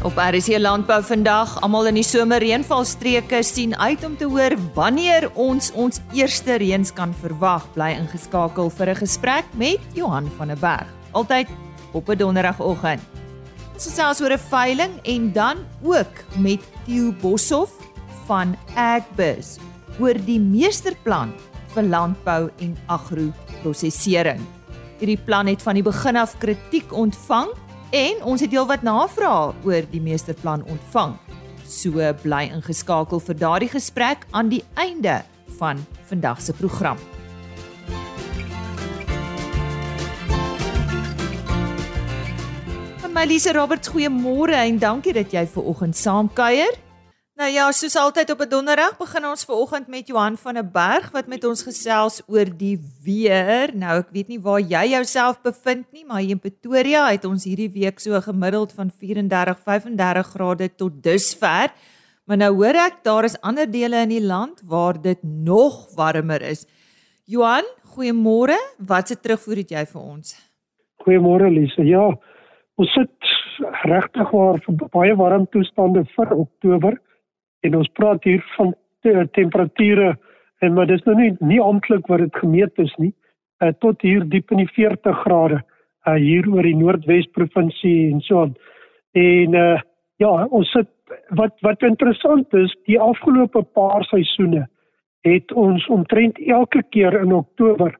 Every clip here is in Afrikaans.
Op RC Landbou vandag, almal in die somerreënvalstreke sien uit om te hoor wanneer ons ons eerste reëns kan verwag. Bly ingeskakel vir 'n gesprek met Johan van der Berg. Altyd op 'n donderdagoggend. Ons gesels oor 'n veiling en dan ook met Theo Boshoff van Agbus oor die meesterplan vir landbou en agro-prosesering. Hierdie plan het van die begin af kritiek ontvang En ons het heelwat navrae oor die meesterplan ontvang. So bly ingeskakel vir daardie gesprek aan die einde van vandag se program. Malise Roberts, goeiemôre en dankie dat jy ver oggend saamkuier. Nou ja, soos altyd op 'n donderdag begin ons ver oggend met Johan van der Berg wat met ons gesels oor die weer. Nou ek weet nie waar jy jouself bevind nie, maar hier in Pretoria het ons hierdie week so gemiddeld van 34, 35 grade tot dusver. Maar nou hoor ek daar is ander dele in die land waar dit nog warmer is. Johan, goeiemôre. Wat se terugvoer het jy vir ons? Goeiemôre Lise. Ja, ons sit regtig waar vir baie warm toestande vir Oktober en ons praat hier van te, temperature en maar dis nou nie nie amptelik wat dit gemeet is nie uh, tot hier diep in die 40 grade uh, hier oor die Noordwes provinsie en so aan. En uh, ja, ons sit wat wat interessant is, die afgelope paar seisoene het ons omtrent elke keer in Oktober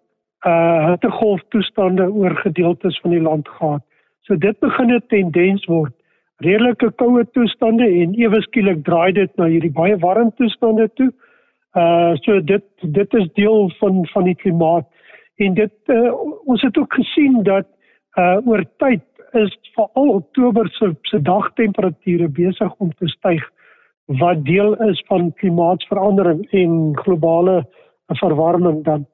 uh hittegolf toestande oor gedeeltes van die land gehad. So dit begin 'n tendens word redelike koue toestande en ewe skielik draai dit na hierdie baie warm toestande toe. Uh so dit dit is deel van van die klimaat en dit uh, ons het ook gesien dat uh oor tyd is veral Oktober se se dagtemperature besig om te styg wat deel is van klimaatsverandering en globale verwarming dan.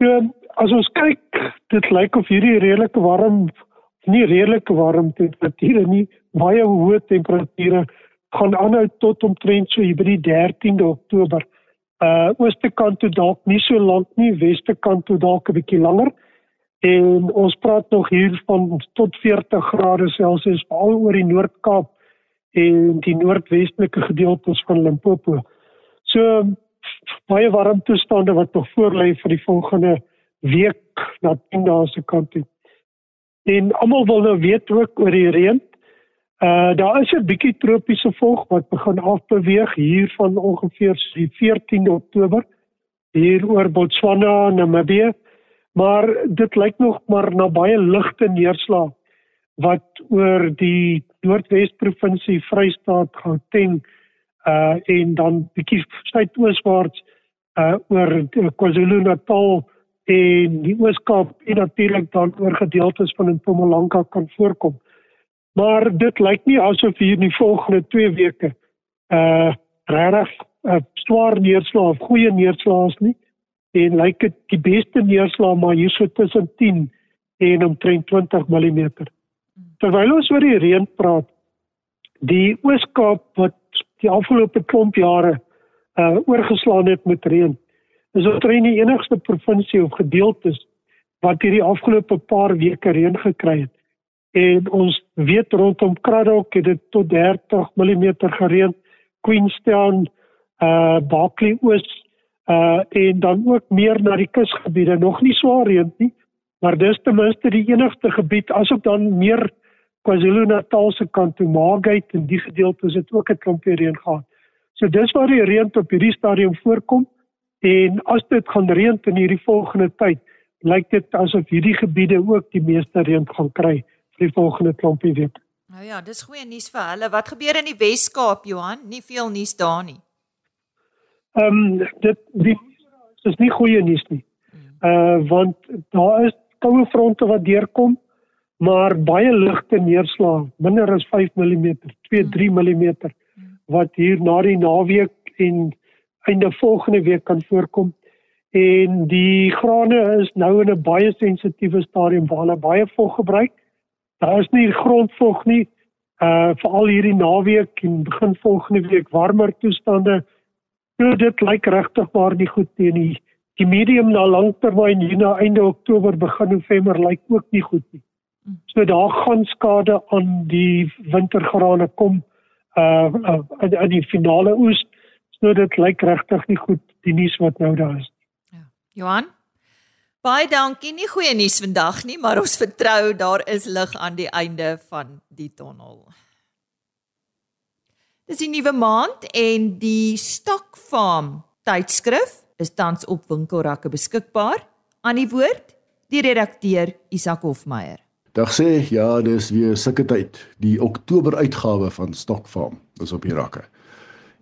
So as ons kyk, dit lyk of hierdie redelike warm nie redelike warm temperature nie baie hoë temperature gaan aanhou tot omtrent so by die 13de Oktober. Uh ooste kant toe dalk nie so lank nie, weste kant toe dalk 'n bietjie langer. En ons praat nog hier van tot 40 grade Celsius veral oor die Noord-Kaap en die noordwestelike gedeeltes van Limpopo. So baie warm toestande wat nog voorlê vir die volgende week na 10 dae se kant toe. En almal wil nou weet ook oor die reën. Uh daar is 'n bietjie tropiese volg wat begin afbeweeg hier van ongeveer die 14de Oktober hier oor Botswana, Namibië. Maar dit lyk nog maar na baie ligte neerslag wat oor die Noordwes provinsie Vrystaat, Gauteng uh en dan bietjie suidooswaarts uh oor KwaZulu-Natal en die Oos-Kaap en natuurlik dan oor gedeeltes van Mpumalanga kan voorkom. Maar dit lyk nie asof hier in die volgende 2 weke uh regtig 'n uh, swaar neerslag of goeie neerslag is nie. En lyk dit die beste neerslag maar hier so tussen 10 en omtrent 20 mm. Terwyl ons oor die reën praat, die Oos-Kaap wat die afgelope klomp jare uh oorgeslaan het met reën, is omtrent die enigste provinsie of gedeeltes wat hierdie afgelope paar weke reën gekry het en ons weet rondom Kraddock het dit tot 30 mm gereën Queenstown uh Barkley Oos uh en dan ook meer na die kusgebiede. Nog nie swaar reën nie maar dis ten minste die enigste gebied. Asook dan meer KwaZulu-Natal se kant toe Margate en die gedeeltes het ook 'n klompie reën gehad. So dis waar die reën op hierdie stadium voorkom en as dit gaan reën in hierdie volgende tyd lyk dit asof hierdie gebiede ook die meeste reën gaan kry die volgende klompie week. Nou ja, dis goeie nuus vir hulle. Wat gebeur in die Wes-Kaap, Johan? Nie veel nuus daar nie. Ehm um, dit die is nie goeie nuus nie. Uh want daar is koue fronte wat deurkom, maar baie ligte neerslag, minder as 5 mm, 2-3 mm wat hier na die naweek en einde volgende week kan voorkom. En die grane is nou in 'n baie sensitiewe stadium waar hulle baie vog gebruik. Daar is nie grondvog nie. Uh veral hierdie naweek en begin volgende week warmer toestande. So dit lyk regtig maar nie goed teen die die medium na langtermyn hier na einde Oktober begin November lyk ook nie goed nie. So daar gaan skade aan die wintergrane kom uh, uh in, in die finale oes. So dit lyk regtig nie goed die nuus wat nou daar is. Ja. Johan Baie dankie. Nie goeie nuus vandag nie, maar ons vertrou daar is lig aan die einde van die tonnel. Dis 'n nuwe maand en die Stock Farm tydskrif is tans op winkelrakke beskikbaar. Aan die woord die redakteur Isak Hofmeyer. Dag sê ja, dis weer sulke tyd. Die Oktober uitgawe van Stock Farm is op die rakke.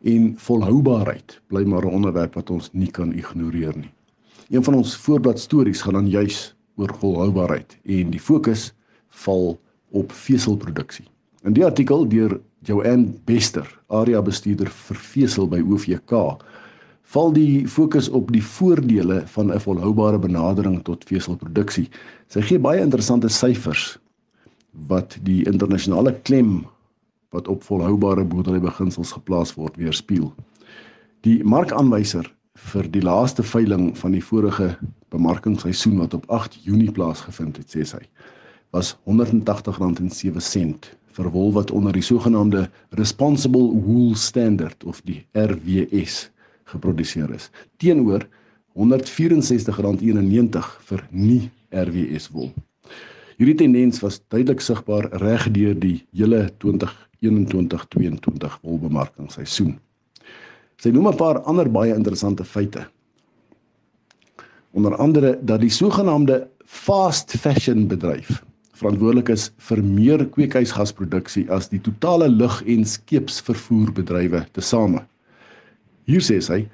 En volhoubaarheid bly maar 'n onderwerp wat ons nie kan ignoreer nie. Een van ons voorblad stories gaan dan juis oor volhoubaarheid en die fokus val op veselproduksie. In die artikel deur Joanne Bester, area bestuurder vir vesel by OVK, val die fokus op die voordele van 'n volhoubare benadering tot veselproduksie. Sy gee baie interessante syfers wat die internasionale klem wat op volhoubare boerderybeginsels geplaas word weerspieël. Die markaanwyser vir die laaste veiling van die vorige bemarkingsseisoen wat op 8 Junie plaasgevind het, sê sy, was R180.07 vir wol wat onder die sogenaamde Responsible Wool Standard of die RWS geproduseer is, teenoor R164.91 vir nie RWS wol. Hierdie tendens was duidelik sigbaar reg deur die hele 2021-22 wolbemarkingsseisoen. Sy noem 'n paar ander baie interessante feite. Onder andere dat die sogenaamde fast fashion bedryf verantwoordelik is vir meer kweekhuisgasproduksie as die totale lug- en skeepsvervoerbedrywe tesame. Hier sê sy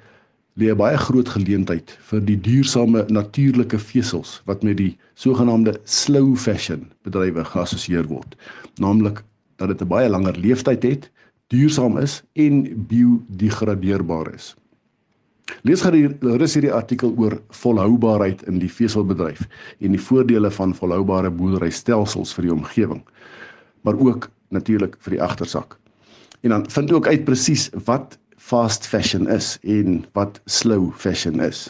lê 'n baie groot geleentheid vir die duursame natuurlike vesels wat met die sogenaamde slow fashion bedrywe geassosieer word, naamlik dat dit 'n baie langer lewensduur het duursaam is en biodegradeerbaar is. Lees gerus hierdie artikel oor volhoubaarheid in die veselbedryf en die voordele van volhoubare boerderystelsels vir die omgewing, maar ook natuurlik vir die agtersak. En dan vind ook uit presies wat fast fashion is en wat slow fashion is.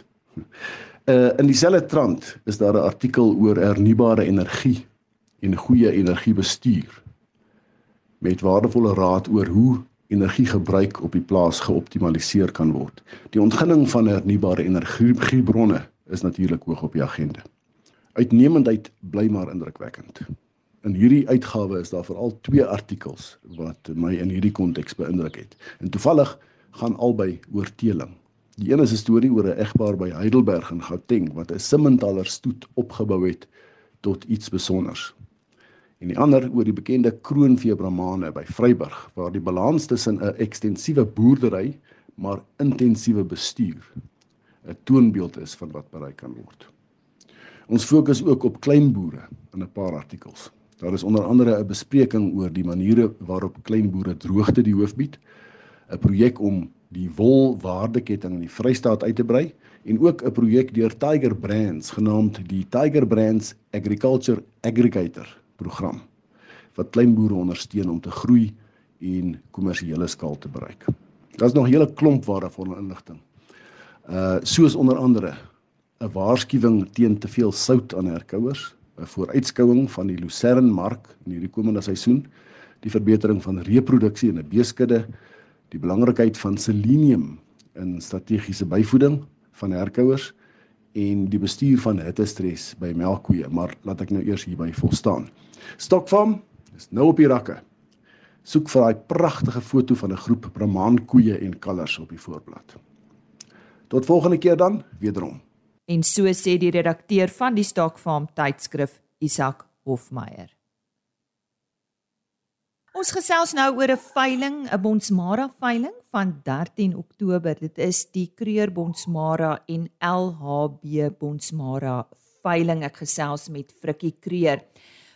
Uh in dieselfde trant is daar 'n artikel oor hernubare energie en goeie energiebestuur met waardevolle raad oor hoe energiegebruik op die plaas geoptimaliseer kan word. Die ontginning van hernubare energiebronne is natuurlik hoog op die agenda. Uitnemendheid bly maar indrukwekkend. In hierdie uitgawe is daar veral twee artikels wat my in hierdie konteks beïndruk het. En toevallig gaan albei oor teeling. Die een is 'n storie oor 'n egpaar by Heidelberg in Gauteng wat 'n Simmentaler stoet opgebou het tot iets spesiaals en die ander oor die bekende kroonvee Brahmane by Vryburg waar die balans tussen 'n ekstensiewe boerdery maar intensiewe bestuur 'n toonbeeld is van wat bereik kan word. Ons fokus ook op kleinboere in 'n paar artikels. Daar is onder andere 'n bespreking oor die maniere waarop kleinboere droogte die hoof bied, 'n projek om die wolwaardeketting in die Vrystaat uit te brei en ook 'n projek deur Tiger Brands genaamd die Tiger Brands Agriculture Aggregator program wat kleinboere ondersteun om te groei en kommersiële skaal te bereik. Daar's nog 'n hele klomp waardevolle inligting. Uh soos onder andere 'n waarskuwing teen te veel sout aan herkouers, 'n vooruitskouing van die Lucerne mark in hierdie komende seisoen, die verbetering van reproduksie in 'n beeskudde, die belangrikheid van selenium in strategiese byvoeding van herkouers en die bestuur van hittestres by melkkoeë, maar laat ek nou eers hierby volstaan. Stokfarm is nou op die rakke. Soek vir daai pragtige foto van 'n groep Brahman koeie en kalvers op die voorblad. Tot volgende keer dan, wederom. En so sê die redakteur van die Stokfarm tydskrif, Isak Hofmeyer. Ons gesels nou oor 'n veiling, 'n Bonsmara veiling van 13 Oktober. Dit is die Kreur Bonsmara en LHB Bonsmara veiling. Ek gesels met Frikkie Kreur.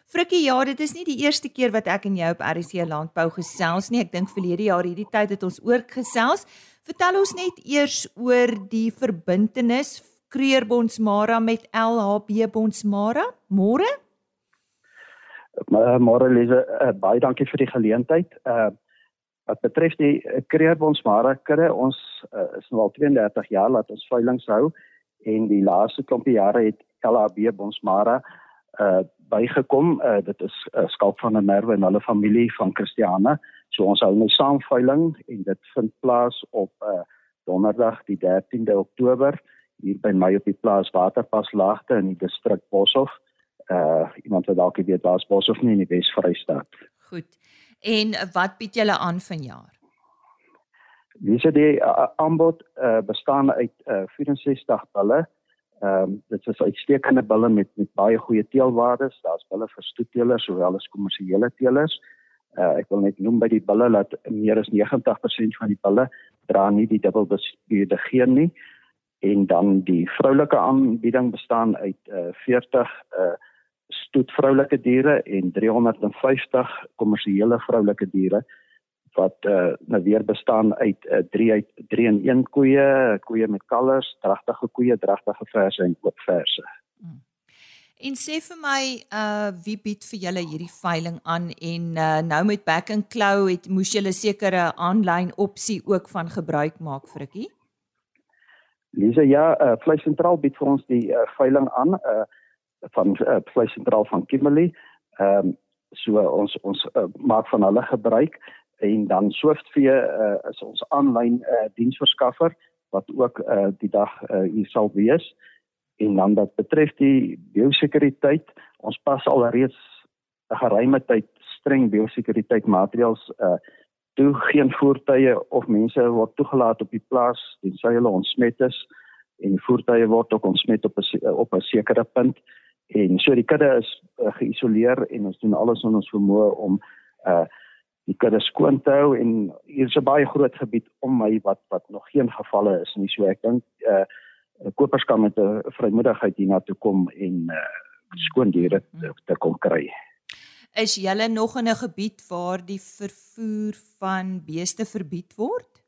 Frikkie, ja, dit is nie die eerste keer wat ek en jy op RC Landbou gesels nie. Ek dink verlede jaar hierdie tyd het ons ook gesels. Vertel ons net eers oor die verbintenis Kreur Bonsmara met LHB Bonsmara. Môre? Môre Lise, uh, baie dankie vir die geleentheid. Uh wat betref die Kreur Bonsmara kudde, ons uh, is nou al 32 jaar laat ons veilinge hou en die laaste klompie jare het LHB Bonsmara uh bygekom. Uh dit is uh, skalk van 'n merwe en hulle familie van Christiane. So ons hou nou saamveiling en dit vind plaas op uh donderdag die 13de Oktober hier by my op die plaas Waterpas Laagte in die distrik Boshoff. Uh iemand wat dalk weet waar Boshoff nie in die Wes-Vrystaat. Goed. En wat bied julle aan vanjaar? Dis die uh, aanbod uh, bestaan uit uh, 64 bulle. Ehm um, dit is uitstekende bulle met met baie goeie teelwaardes. Daar's bulle vir stoetteelers sowel as kommersiële teelers. Uh, ek wil net noem by die bulle dat meer as 90% van die bulle dra nie die dubbelbestuurde geen nie en dan die vroulike aanbieding bestaan uit uh, 40 uh stoet vroulike diere en 350 kommersiële vroulike diere wat uh nou weer bestaan uit 'n uh, 3 uit 3 in 1 koeie, koeie met kalvers, dragtige koeie, dragtige verse en oop verse. Hmm. En sê vir my, uh wie bied vir julle hierdie veiling aan en uh nou met Back and Claw het moes julle sekere aanlyn opsie ook van gebruik maak frikkie? Lisa, ja, uh Vleis Sentraal bied vir ons die uh, veiling aan uh van uh, Vleis Sentraal van Kimberley. Ehm um, so ons ons uh, maak van hulle gebruik en dan Swiftvee uh, is ons aanlyn uh, diensverskaffer wat ook uh, die dag uh, hier sal wees. En dan wat betref die biosekuriteit, ons pas al reeds 'n geruime tyd streng biosekuriteit maatreëls uh toe geen voertuie of mense word toegelaat op die plaas tensy hulle ontsmet is en die voertuie word ook ontsmet op 'n op 'n sekere punt. En so die kudde is uh, geïsoleer en ons doen alles in ons vermoë om uh die kudde skoon te hou. En hier is 'n baie groot gebied om my wat wat nog geen gevalle is nie. So ek dink uh kopers kan met 'n vrymoedigheid hiernatoe kom en uh, skoon diere te, te kom kry. Is julle nog in 'n gebied waar die vervoer van beeste verbied word?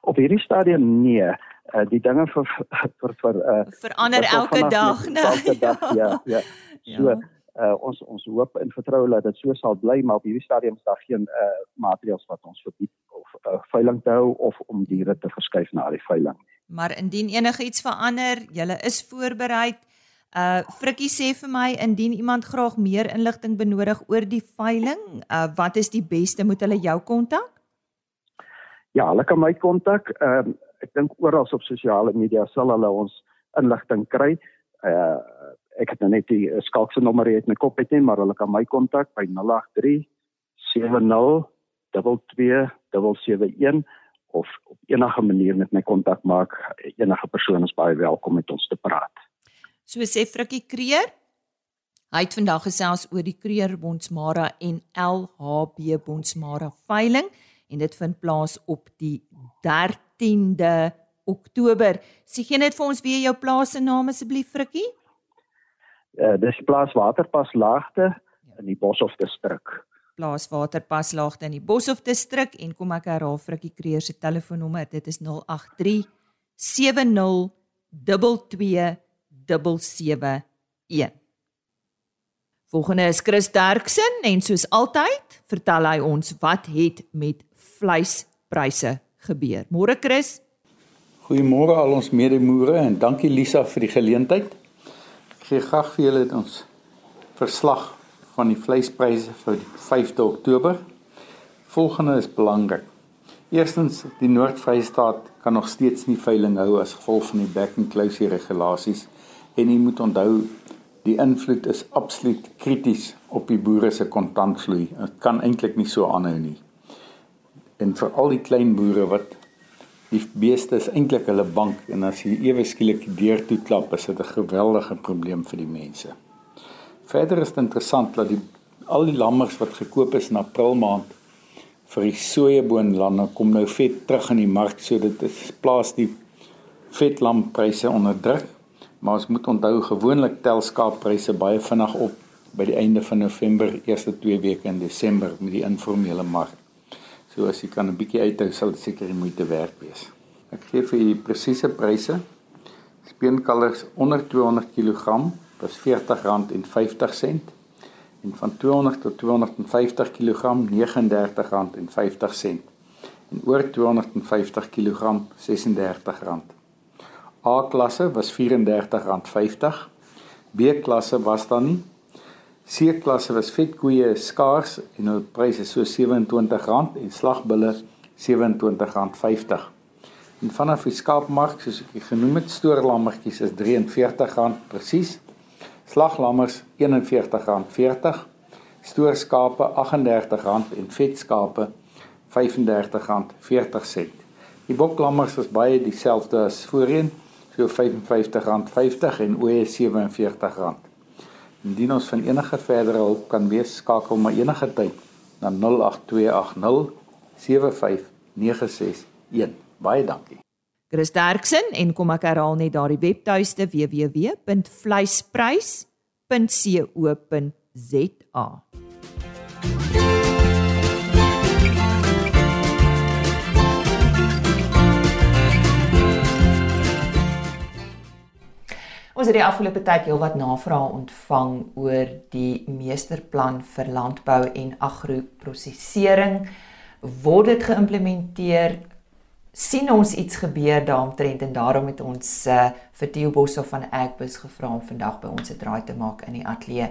Op hierdie stadium nee, uh, die dinge vir vir vir uh, verander elke dag, nee. Elke dag, ja, ja. ja. So uh, ons ons hoop en vertrou dat dit so sal bly, maar op hierdie stadium is daar geen uh, maatreëls wat ons verbied of uh, veiling te hou of om diere te verskuif na die veiling. Maar indien enigiets verander, julle is voorberei. Uh Frikkie sê vir my indien iemand graag meer inligting benodig oor die veiling, uh wat is die beste moet hulle jou kontak? Ja, hulle kan my kontak. Ehm uh, ek dink oral op sosiale media sal hulle ons inligting kry. Uh ek het nou net die skalkse nommer hier in my kop het nie, maar hulle kan my kontak by 083 70 2271 of op enige manier met my kontak maak. Enige persoon is baie welkom met ons te praat. So sê Frikkie Kreer. Hy het vandag gesels oor die Kreer Bonsmara en LHB Bonsmara veiling en dit vind plaas op die 13de Oktober. Sê gee net vir ons weer jou plaas se naam asseblief Frikkie. Uh, dis plaas Waterpas Laagte in die Boshoff distrik plaaswaterpaslaagte in die Boshoff distrik en kom ek herhaal Frikkie Kreer se telefoonnommer dit is 083 70 2271 Volgende is Chris Derksen en soos altyd vertel hy ons wat het met vleispryse gebeur. Môre Chris. Goeiemôre al ons medemoere en dankie Lisa vir die geleentheid. Ek gee graag vir julle ons verslag van die vleispryse vir die 5de Oktober. Volgende is belangrik. Eerstens, die Noord-Vrystaat kan nog steeds nie veiling hou as gevolg van die back and close regulasies en jy moet onthou die invloed is absoluut krities op die boere se kontantvloei. Dit kan eintlik nie so aanhou nie. En vir al die klein boere wat die beeste is eintlik hulle bank en as jy ewe skielik deur toe klap, is dit 'n geweldige probleem vir die mense. Verder is dit interessant dat die al die lammers wat gekoop is in April maand vir die sojeboonlande kom nou vet terug in die mark so dit is plaas die vetlampryse onder druk maar ons moet onthou gewoonlik tel skaappryse baie vinnig op by die einde van November eerste 2 weke in Desember met die informele mark. So as jy kan 'n bietjie uithou sal dit seker die moeite werd wees. Ek gee vir u presiese pryse. Speenkalvers onder 200 kg was R40.50 en van 200 tot 250 kg R39.50 en oor 250 kg R36. A klasse was R34.50 B-klasse was daar nie. C-klasse was vetkoeie skaars en hulle pryse so R27 en slagbulle R27.50. En vanaf die skaapmark, soos ek genoem het, stoorlammetjies is R43 presies. Slaglammers R41.40. Stoorskape R38 en vetskape R35.40. Die boklammers is baie dieselfde as voorheen, so R55.50 en ooe R47. Indien ons van enige verdere hulp kan wees, skakel maar enige tyd na 08280 75961. Baie dankie. Chris Derksen en kom ek herhaal net daardie webtuiste www.vleisprys.co.za. Ons het die afgelope tyd heelwat navrae ontvang oor die meesterplan vir landbou en agroprosesering. Word dit geïmplementeer? sien ons iets gebeur daaromtrent en daarom het ons uh, vir Theo Boshoff van Agbus gevra om vandag by ons 'n draai te maak in die ateljee.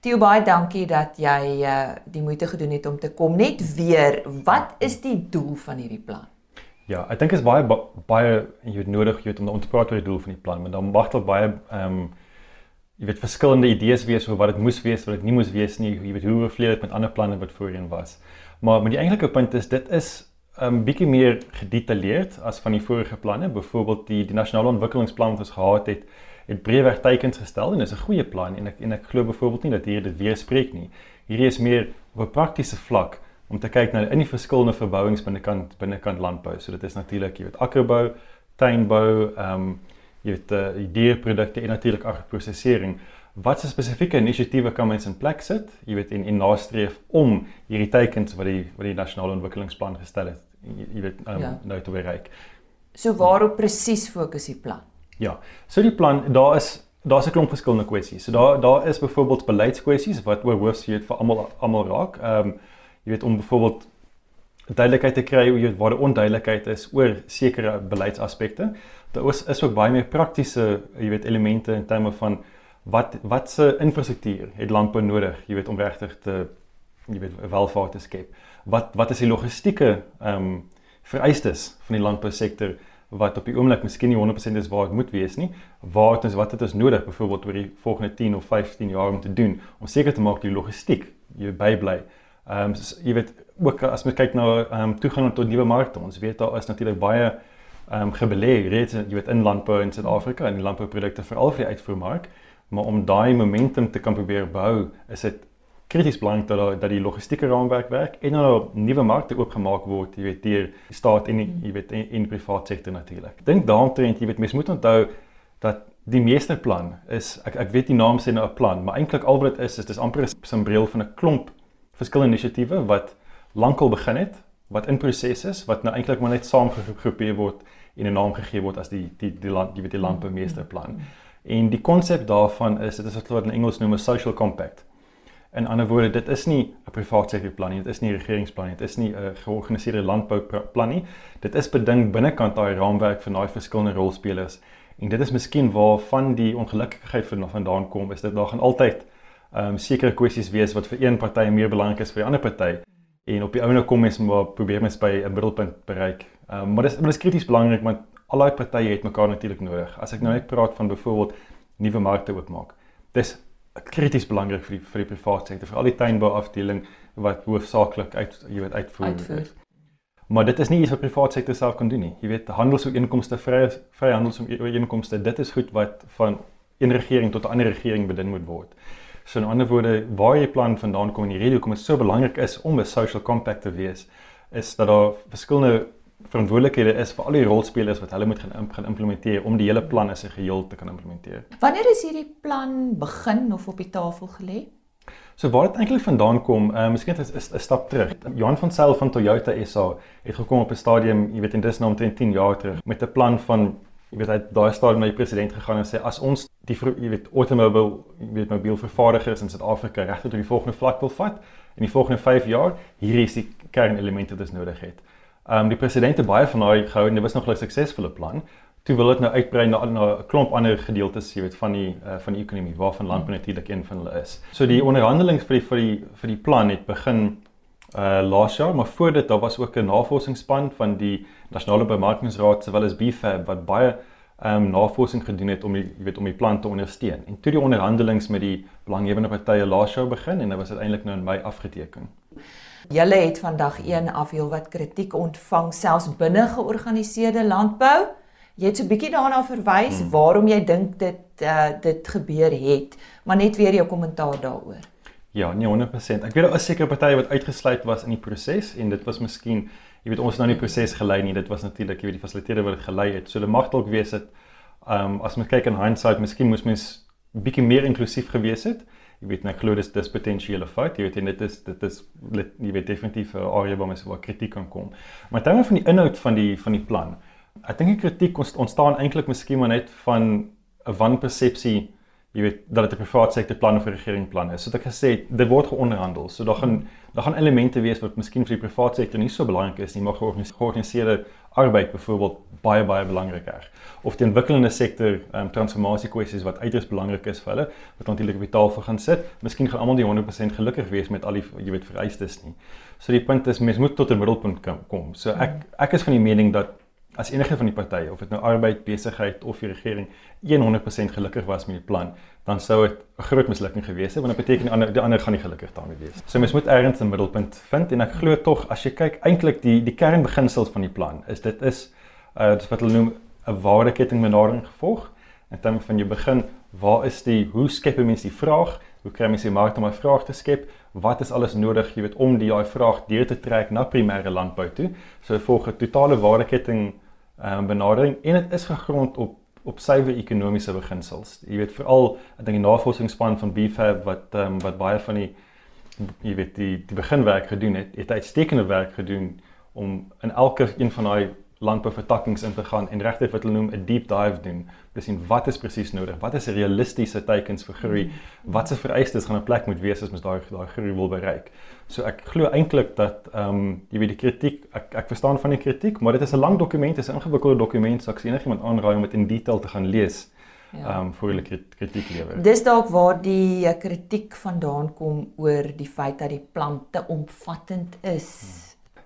Theo baie dankie dat jy uh, die moeite gedoen het om te kom. Net weer, wat is die doel van hierdie plan? Ja, ek dink is baie baie jy het nodig jy het om, om te praat oor die doel van die plan, maar dan mag daar baie ehm um, jy weet verskillende idees wees oor wat dit moes wees, wat dit nie moes wees nie. Jy weet hoe oorvleuel dit met ander planne wat voorheen was. Maar met die enkelike punt is dit is 'n um, bietjie meer gedetailleerd as van die vorige planne. Byvoorbeeld die die nasionale ontwikkelingsplan wat ons gehad het, het breëweg teikens gestel en is 'n goeie plan en ek en ek glo byvoorbeeld nie dat hier dit weerspreek nie. Hierdie is meer op 'n praktiese vlak om te kyk na in die verskillende verbouings binnekant binnekant landbou. So dit is natuurlik, jy weet, akkerbou, tuinbou, ehm um, jy weet, uh, dierprodukte en natuurlik agriprosesering. Wat se spesifieke inisiatiewe kan mens in plek sit, jy weet, en en nastreef om hierdie teikens wat die wat die nasionale ontwikkelingsplan gestel het, jy, jy weet, um, ja. nou te bereik. So waarop presies fokus die plan? Ja. So die plan, daar is daar's 'n klomp verskillende kwessies. So daar daar is byvoorbeeld beleidskwessies wat oor hoofsgeet vir almal almal raak. Ehm um, jy weet om byvoorbeeld duidelikheid te kry oor waar die onduidelikheid is oor sekere beleidsaspekte. Daar is is ook baie meer praktiese, jy weet, elemente in terme van wat wat se infrastruktuur het landbou nodig, jy weet, om regtig te jy weet welvaart te skep. Wat wat is die logistieke ehm um, vereistes van die landbousektor wat op die oomblik miskien nie 100% is waar dit moet wees nie. Waar is wat het ons nodig byvoorbeeld oor die volgende 10 of 15 jaar om te doen om seker te maak die logistiek jy bybly. Ehm um, jy weet ook as mens kyk na ehm um, toegang tot nuwe markte. Ons weet daar is natuurlik baie ehm um, gebelê reeds jy weet in landbou in Suid-Afrika en landbouprodukte veral vir die uitvoermark, maar om daai momentum te kan probeer bou, is dit krities belangrik dat dat die logistieke raamwerk werk en dan nou nuwe markte oopgemaak word, jy weet deur die staat en jy weet en, en die private sektor natuurlik. Dink daaromtrent, jy weet mens moet onthou dat die meesterplan is ek ek weet die naam sê nou 'n plan, maar eintlik al wat dit is is dis amper 'n simbreel van 'n klomp verskillende inisiatiewe wat lankal begin het, wat in proses is, wat nou eintlik maar net saamgegroepeer word en 'n naam gegee word as die die die land, jy weet die landboumeesterplan. En die konsep daarvan is dit is wat in Engels noem 'n social compact. In ander woorde, dit is nie 'n private sektor plan nie, dit is nie 'n regeringsplan nie, dit is nie 'n georganiseerde landbouplan nie. Dit is beding binnekant daai raamwerk van daai verskillende rolspelers. En dit is miskien waar van die ongelukkigheid vandaan kom, is dit daar gaan altyd ehm um, sekere kwessies wees wat vir een party meer belangrik is vir die ander party en op die ouene kom mens maar probeer mens by 'n middelpunt bereik. Ehm um, maar dis maar dis krities belangrik want al daai partye het mekaar natuurlik nodig. As ek nou net praat van byvoorbeeld nuwe markte oopmaak. Dis krities belangrik vir die vir die private sektor, vir al die tuinbou afdeling wat hoofsaaklik uit jy weet uitvoer. uitvoer. Maar dit is nie iets wat private sektor self kan doen nie. Jy weet handelsooreenkomste, vrye vrye handelsooreenkomste, dit is goed wat van een regering tot 'n ander regering beding moet word. So in ander woorde, waar jy plan vandaan kom en die rede hoekom dit so belangrik is om 'n social compact te wees, is dat daar verskillende verantwoordelikhede is vir al die rolspelers wat hulle moet gaan gaan implementeer om die hele plan as 'n geheel te kan implementeer. Wanneer is hierdie plan begin of op die tafel gelê? So waar dit eintlik vandaan kom, uh, miskien is 'n stap terug. Johan van Sail van Toyota SA het gekom op 'n stadium, jy weet in dis nou omtrent 10 jaar terug met 'n plan van jy weet hy daai stadium na die president gegaan en sê as ons die jy weet automobile jy weet mobielvervaardigers in Suid-Afrika regtig tot die volgende vlak wil vat in die volgende 5 jaar hier is die kernelemente wat ons nodig het. Ehm um, die president het baie van daai gehou en dit was nog 'n suksesvolle plan. toe wil dit nou uitbrei na 'n klomp ander gedeeltes, jy weet, van die uh, van die ekonomie waarvan landbou natuurlik een van hulle is. So die onderhandelinge vir die vir die vir die plan het begin uh laas jaar, maar voor dit daar was ook 'n navorsingsspan van die Nasionale Bemarkingsraad sowel as BFAB wat baie um, navorsing gedoen het om die jy weet om die plan te ondersteun. En toe die onderhandelinge met die belanghebbende partye laas jaar begin en dit was uiteindelik nou in Mei afgeteken. Julle het vandag een af heel wat kritiek ontvang selfs binne georganiseerde landbou. Jy het so 'n bietjie daarna verwys hmm. waarom jy dink dit uh, dit gebeur het, maar net weer jou kommentaar daaroor. Ja, nee 100%. Ek weet daar is seker partye wat uitgesluit was in die proses en dit was miskien, jy weet ons nou nie die proses gelei nie. Dit was natuurlik jy weet die fasiliteerder wat dit gelei het. So dit mag dalk wees dat ehm um, as mens kyk in hindsight, miskien moes mens bietjie meer inklusief gewees het. Jy weet net glo dis dis potensiële fout. Jy weet en dit is dit is jy weet definitief 'n area waar mens waar kritiek kan kom. Maar terwyl van die inhoud van die van die plan. Ek dink die kritiek ontstaan eintlik miskien maar net van 'n wanpersepsie jy weet dat dit 'n private sektor plan of 'n regering plan is. So dit gesê dit word geonderhandel. So daar gaan daar gaan elemente wees wat miskien vir die private sektor nie so belangrik is nie, maar georganiseerde arbeid byvoorbeeld baie baie belangriker. Of die ontwikkelende sektor um, transformasie kwessies wat uiters belangrik is vir hulle, wat natuurlik op die tafel gaan sit. Miskien gaan almal nie 100% gelukkig wees met al die jy weet vereistes nie. So die punt is mens moet tot 'n middelpunt kom. So ek ek is van die mening dat as enige van die partye of dit nou arbeid, besigheid of die regering 100% gelukkig was met die plan, dan sou dit 'n groot mislukking gewees het want dit beteken die ander die ander gaan nie gelukkig daarmee wees. So mens moet ergens 'n middelpunt vind en ek glo tog as jy kyk eintlik die die kernbeginsels van die plan is dit is uh wat hulle noem 'n waardeketting benadering gevolg. En dan van jy begin, waar is die hoe skep mense die vraag? Hoe kry mense die mark om 'n vraag te skep? Wat is alles nodig, jy weet, om die daai vraag deur te trek na primêre landbou toe? So volg 'n totale waardeketting um, benadering en dit is gegrond op op suiwer ekonomiese beginsels. Jy weet veral ek dink die navorsingsspan van BFAB wat um, wat baie van die jy weet die die beginwerk gedoen het, het uitstekende werk gedoen om in elke een van daai landbouvertakkings in te gaan en regtig wat hulle noem 'n deep dive doen. Dis sien wat is presies nodig? Wat is realistiese teikens vir groei? Watse vereistes gaan 'n plek moet wees as mens daai daai groei wil bereik? So ek glo eintlik dat ehm um, jy weet die kritiek, ek ek verstaan van die kritiek, maar dit is 'n lang dokument, dit is 'n ingewikkelde dokument, so ek sien enigiemand aanraai om dit in detail te gaan lees. Ja. Ehm um, voor hulle kritiek lewer. Dis dalk waar die eh, kritiek vandaan kom oor die feit dat die plan te omvattend is. Hmm.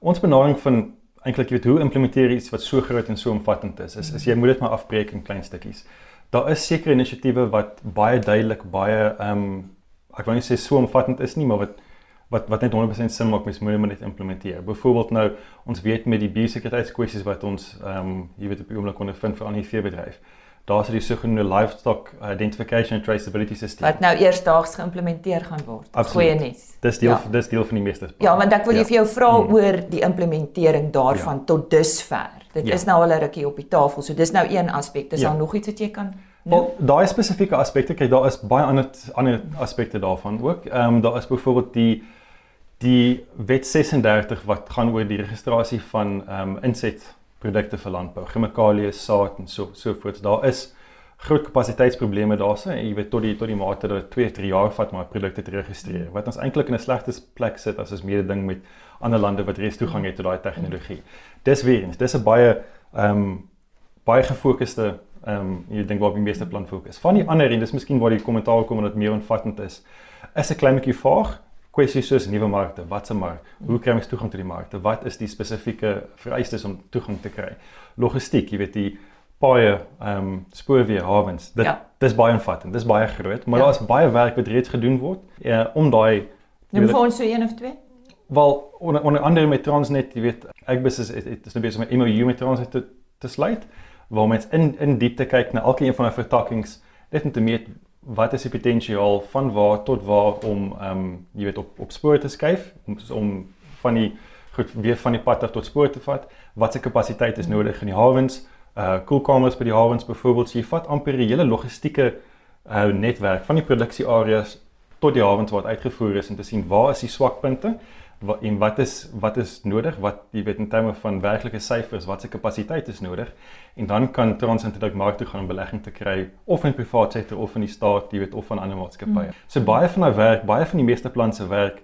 Ons benadering van eintlik weet hoe implementeer iets wat so groot en so omvattend is. Is, is jy moet dit maar afbreek in klein stukkies. Daar is sekere inisiatiewe wat baie duidelik baie ehm um, ek wil nie sê so omvattend is nie, maar wat wat wat net 100% sin maak mens moet dit implementeer. Byvoorbeeld nou ons weet met die biosekuriteitskwessies wat ons ehm um, jy weet op die oomblik ondervind vir al die veebedryf daar's die sogenaamde livestock identification and traceability system wat nou eersdaags geïmplementeer gaan word. Goeie nuus. Dis deel ja. dis deel van die meeste. Ja, want ek wil ja. vir jou vra hmm. oor die implementering daarvan ja. tot dusver. Dit ja. is nou al 'n rukkie op die tafel. So dis nou een aspek. Is ja. daar nog iets wat jy kan Wel, daai spesifieke aspekte, kyk, daar is baie ander ander aspekte daarvan ook. Ehm um, daar is byvoorbeeld die die wet 36 wat gaan oor die registrasie van ehm um, inset produkte vir landbou, chemikalieë, saad en so so voort. Daar is groot kapasiteitsprobleme daarso en jy weet tot die tot die mate dat 2, 3 jaar vat om 'n produkte te registreer. Wat ons eintlik in 'n slegte plek sit as ons mededing met ander lande wat reeds toegang het tot daai tegnologie. Dis weer eens, dis 'n baie ehm um, baie gefokusde ehm um, jy dink waar die meeste plan fokus. Van die ander en dis miskien waar die kommentaar kom dat meer omvattend is. Is 'n klein bietjie vaag kwessies soos nuwe markte, watse mark, hoe kry ons toegang tot die markte, wat is die spesifieke vereistes om toegang te kry? Logistiek, jy weet die baie ehm um, spoorweë hawens. Dit ja. dis baie omvattend, dis baie groot, maar ja. daar is baie werk wat reeds gedoen word uh, om daai Noem vir ons so een of twee? Wel onder onder andere met Transnet, jy weet, ek bes is dit is nou besig met MOU met Transnet te te sluit waar mens in in diepte kyk na elke een van die vertakkings net om te meet wat is die potensiaal van waar tot waar om ehm um, jy weet op op spoor te skuif om om van die goed weer van die pad af tot spoor te vat? Wat se kapasiteit is nodig in die hawens? Uh koelkamers by die hawens byvoorbeeld. Jy vat amper die hele logistieke uh netwerk van die produksieareas tot die hawens waar dit uitgevoer is en te sien waar is die swakpunte wat en wat is wat is nodig wat jy weet in terme van werklike syfers wat se kapasiteit is nodig en dan kan Transnet mark toe gaan om belegging te kry of in privaat sektor of in die staat jy weet of van ander maatskappye. Mm. So baie van daai werk, baie van die meeste plan se werk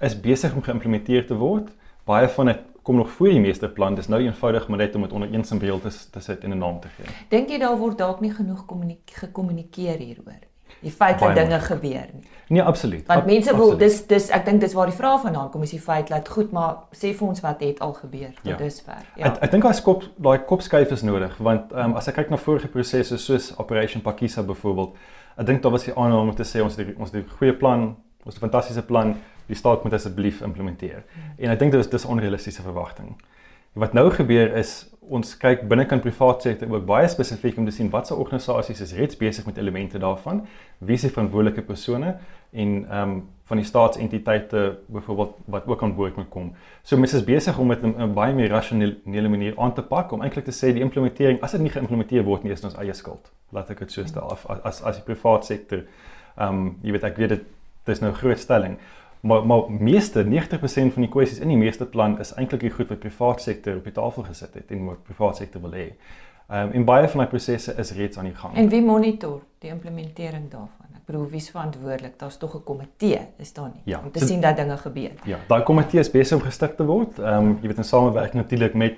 is besig om geïmplementeer te word. Baie van dit kom nog voor die meesterplan. Dis nou eenvoudig maar net om dit onder een simbool te, te sit en 'n naam te gee. Dink jy daar word dalk nie genoeg gekommunikeer hieroor? Die feit dat dinge gebeur nie. Nee, absoluut. Want mense wil dis dis ek dink dis waar die vraag vandaan kom is die feit dat goed, maar sê vir ons wat het al gebeur tot ja. dusver. Ja. Ek ek dink daai kop daai kopskuif is nodig want um, as ek kyk na vorige prosesse soos Operation Pakisa byvoorbeeld, ek dink daar was die aanname om te sê ons het ons het 'n goeie plan, ons het 'n fantastiese plan die staat moet asseblief implementeer. En ek dink dit is dis onrealistiese verwagting. Wat nou gebeur is ons kyk binnekant privaat sektor ook baie spesifiek om te sien watse organisasies is reeds besig met elemente daarvan, wie se verantwoordelike persone en ehm um, van die staatsentiteite byvoorbeeld wat ook aan boord moet kom. So mense is besig om met 'n baie meer rasionele manier aan te pak om eintlik te sê die implementering as dit nie geïmplementeer word nie is ons eie skuld. Laat ek dit so stel as as as die privaat sektor ehm um, jy weet ek weet dit dis nou 'n groot stelling maar maar meeste 90% van die kwessies in die meeste plan is eintlik die goed wat privaat sektor op die tafel gesit het en wat privaat sektor wil hê. Ehm um, en baie van my prosesse is reeds aan die gang. En wie monitor die implementering daarvan? Ek bedoel wie is verantwoordelik? Daar's tog 'n komitee, is daar nie? Ja, om te so, sien dat dinge gebeur. Ja, daai komitee is besig om gestig te word. Ehm um, jy weet in samewerking natuurlik met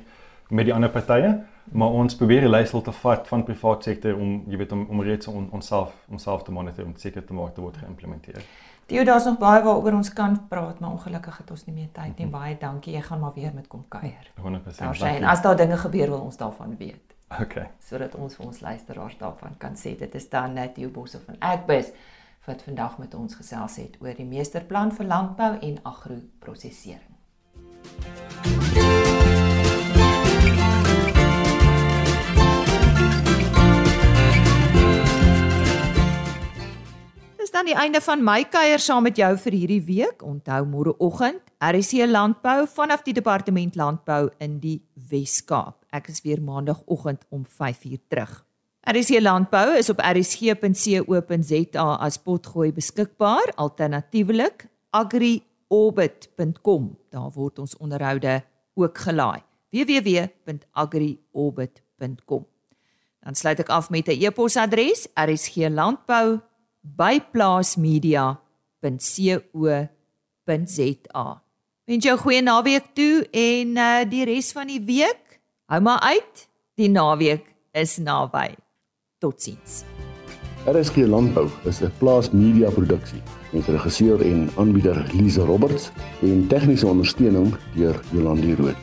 met die ander partye, maar ons probeer die leiersel te vat van privaat sektor om jy weet om om reeds on, onsself onsself te monitor om seker te maak dit word geïmplementeer. Theo, daar's nog baie waaroor ons kan praat, maar ongelukkig het ons nie meer tyd nie. Mhm. Baie dankie. Jy gaan maar weer met kom kuier. 100%. Daar sê en as daar dinge gebeur wil ons daarvan weet. Okay. Sodat ons vir ons luisteraars daarvan kan sê dit is dan net Theo Bosse van Agbus wat vandag met ons gesels het oor die meesterplan vir landbou en agroprosesering. Dan die einde van my kuier saam met jou vir hierdie week. Onthou môreoggend, RC Landbou vanaf die Departement Landbou in die Wes-Kaap. Ek is weer maandagooggend om 5uur terug. RC Landbou is op rsg.co.za as potgooi beskikbaar, alternatiefelik agriorbit.com. Daar word ons onderhoude ook gelaai. www.agriorbit.com. Dan sluit ek af met 'n e-posadres: rsglandbou@ by plaasmedia.co.za. Wens jou goeie naweek toe en uh die res van die week, hou maar uit. Die naweek is naby. Totsiens. RSG Landbou is 'n plaasmedia produksie met regisseur en aanbieder Lize Roberts en tegniese ondersteuning deur Jolande Rooi.